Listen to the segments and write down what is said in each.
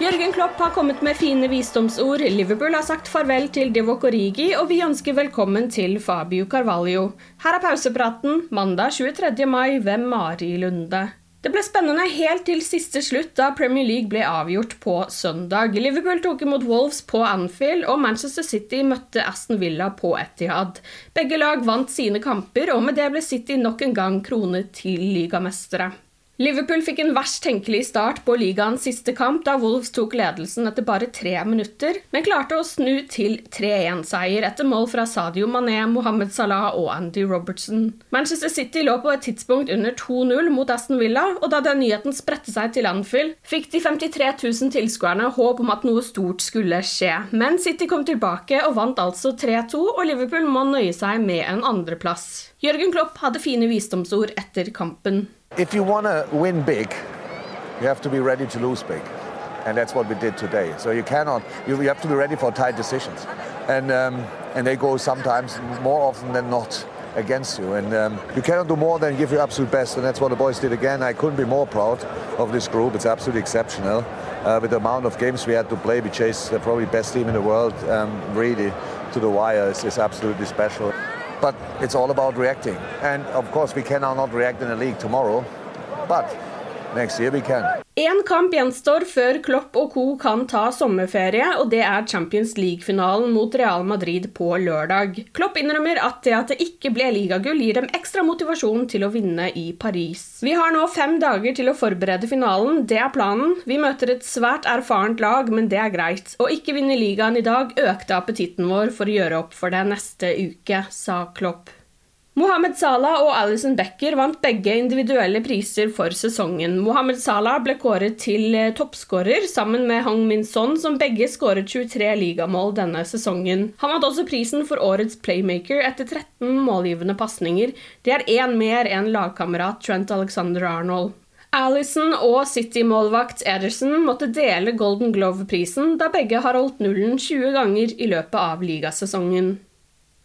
Jørgen Klopp har kommet med fine visdomsord. Liverpool har sagt farvel til Divock Origi, og vi ønsker velkommen til Fabio Carvalho. Her er pausepraten mandag 23. mai ved Mari Lunde. Det ble spennende helt til siste slutt da Premier League ble avgjort på søndag. Liverpool tok imot Wolves på Anfield, og Manchester City møtte Aston Villa på Etihad. Begge lag vant sine kamper, og med det ble City nok en gang kronet til ligamestere. Liverpool fikk en verst tenkelig start på ligaens siste kamp da Wolves tok ledelsen etter bare tre minutter, men klarte å snu til 3-1-seier etter mål fra Sadio Mané, Mohammed Salah og Andy Robertson. Manchester City lå på et tidspunkt under 2-0 mot Aston Villa, og da den nyheten spredte seg til Anfield, fikk de 53 000 tilskuerne håp om at noe stort skulle skje. Men City kom tilbake og vant altså 3-2, og Liverpool må nøye seg med en andreplass. Jørgen Klopp hadde fine visdomsord etter kampen. If you want to win big, you have to be ready to lose big. And that's what we did today. So you cannot, you, you have to be ready for tight decisions. And, um, and they go sometimes more often than not against you. And um, you cannot do more than give your absolute best. And that's what the boys did again. I couldn't be more proud of this group. It's absolutely exceptional. Uh, with the amount of games we had to play, we chased the probably best team in the world, um, really, to the wire. It's, it's absolutely special. But it's all about reacting. And of course, we cannot not react in the league tomorrow. But next year we can. Én kamp gjenstår før Klopp og co. kan ta sommerferie, og det er Champions League-finalen mot Real Madrid på lørdag. Klopp innrømmer at det at det ikke ble ligagull, gir dem ekstra motivasjon til å vinne i Paris. Vi har nå fem dager til å forberede finalen, det er planen. Vi møter et svært erfarent lag, men det er greit. Å ikke vinne ligaen i dag økte appetitten vår for å gjøre opp for det neste uke, sa Klopp. Mohammed Salah og Alison Becker vant begge individuelle priser for sesongen. Mohammed Salah ble kåret til eh, toppskårer sammen med Hang Min Son, som begge skåret 23 ligamål denne sesongen. Han vant også prisen for årets playmaker etter 13 målgivende pasninger. Det er én mer enn lagkamerat Trent Alexander Arnold. Alison og City-målvakt Ederson måtte dele Golden Glove-prisen, da begge har holdt nullen 20 ganger i løpet av ligasesongen.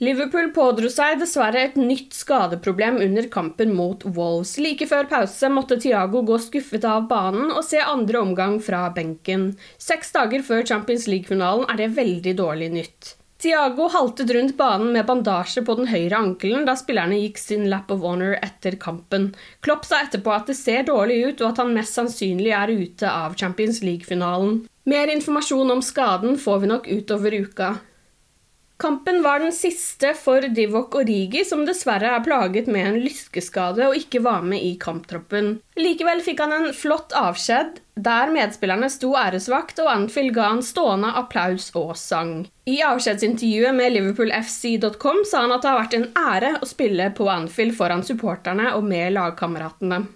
Liverpool pådro seg dessverre et nytt skadeproblem under kampen mot Wolves. Like før pause måtte Thiago gå skuffet av banen og se andre omgang fra benken. Seks dager før Champions League-finalen er det veldig dårlig nytt. Thiago haltet rundt banen med bandasje på den høyre ankelen da spillerne gikk sin lap of honor etter kampen. Klopp sa etterpå at det ser dårlig ut, og at han mest sannsynlig er ute av Champions League-finalen. Mer informasjon om skaden får vi nok utover uka. Kampen var den siste for Divok Origi, som dessverre er plaget med en lyskeskade og ikke var med i kamptroppen. Likevel fikk han en flott avskjed, der medspillerne sto æresvakt og Anfield ga han stående applaus og sang. I avskjedsintervjuet med liverpoolfc.com sa han at det har vært en ære å spille på Anfield foran supporterne og med lagkameratene.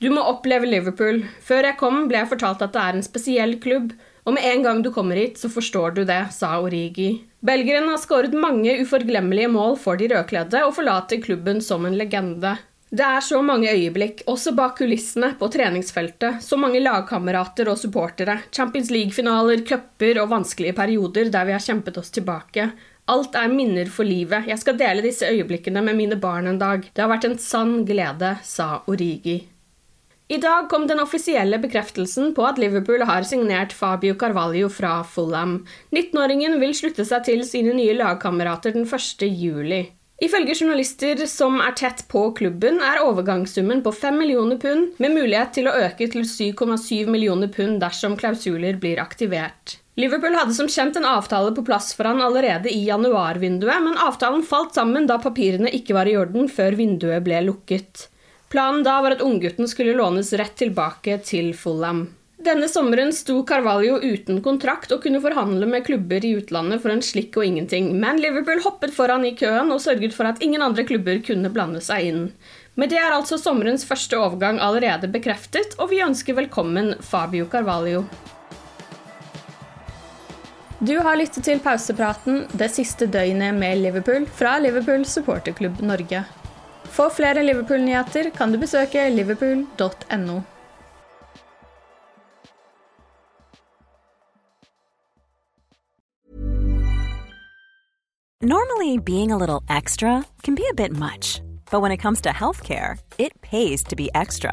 Du må oppleve Liverpool. Før jeg kom, ble jeg fortalt at det er en spesiell klubb, og med en gang du kommer hit, så forstår du det, sa Origi. Belgeren har skåret mange uforglemmelige mål for de rødkledde og forlater klubben som en legende. Det er så mange øyeblikk, også bak kulissene, på treningsfeltet. Så mange lagkamerater og supportere. Champions League-finaler, cuper og vanskelige perioder der vi har kjempet oss tilbake. Alt er minner for livet. Jeg skal dele disse øyeblikkene med mine barn en dag. Det har vært en sann glede, sa Origi. I dag kom den offisielle bekreftelsen på at Liverpool har signert Fabio Carvalho fra Fulham. 19-åringen vil slutte seg til sine nye lagkamerater den 1. juli. Ifølge journalister som er tett på klubben, er overgangssummen på 5 millioner pund, med mulighet til å øke til 7,7 millioner pund dersom klausuler blir aktivert. Liverpool hadde som kjent en avtale på plass for han allerede i januarvinduet, men avtalen falt sammen da papirene ikke var i orden før vinduet ble lukket. Planen da var at unggutten skulle lånes rett tilbake til Fulham. Denne sommeren sto Carvalho uten kontrakt og kunne forhandle med klubber i utlandet for en slikk og ingenting, men Liverpool hoppet foran i køen og sørget for at ingen andre klubber kunne blande seg inn. Med det er altså sommerens første overgang allerede bekreftet, og vi ønsker velkommen Fabio Carvalho. Du har lyttet til pausepraten det siste døgnet med Liverpool fra Liverpool supporterklubb Norge. For flere Liverpool-nyheter kan du besøke liverpool.no. Normally, being a little extra can be a bit much, but when it comes to healthcare, it pays to be extra.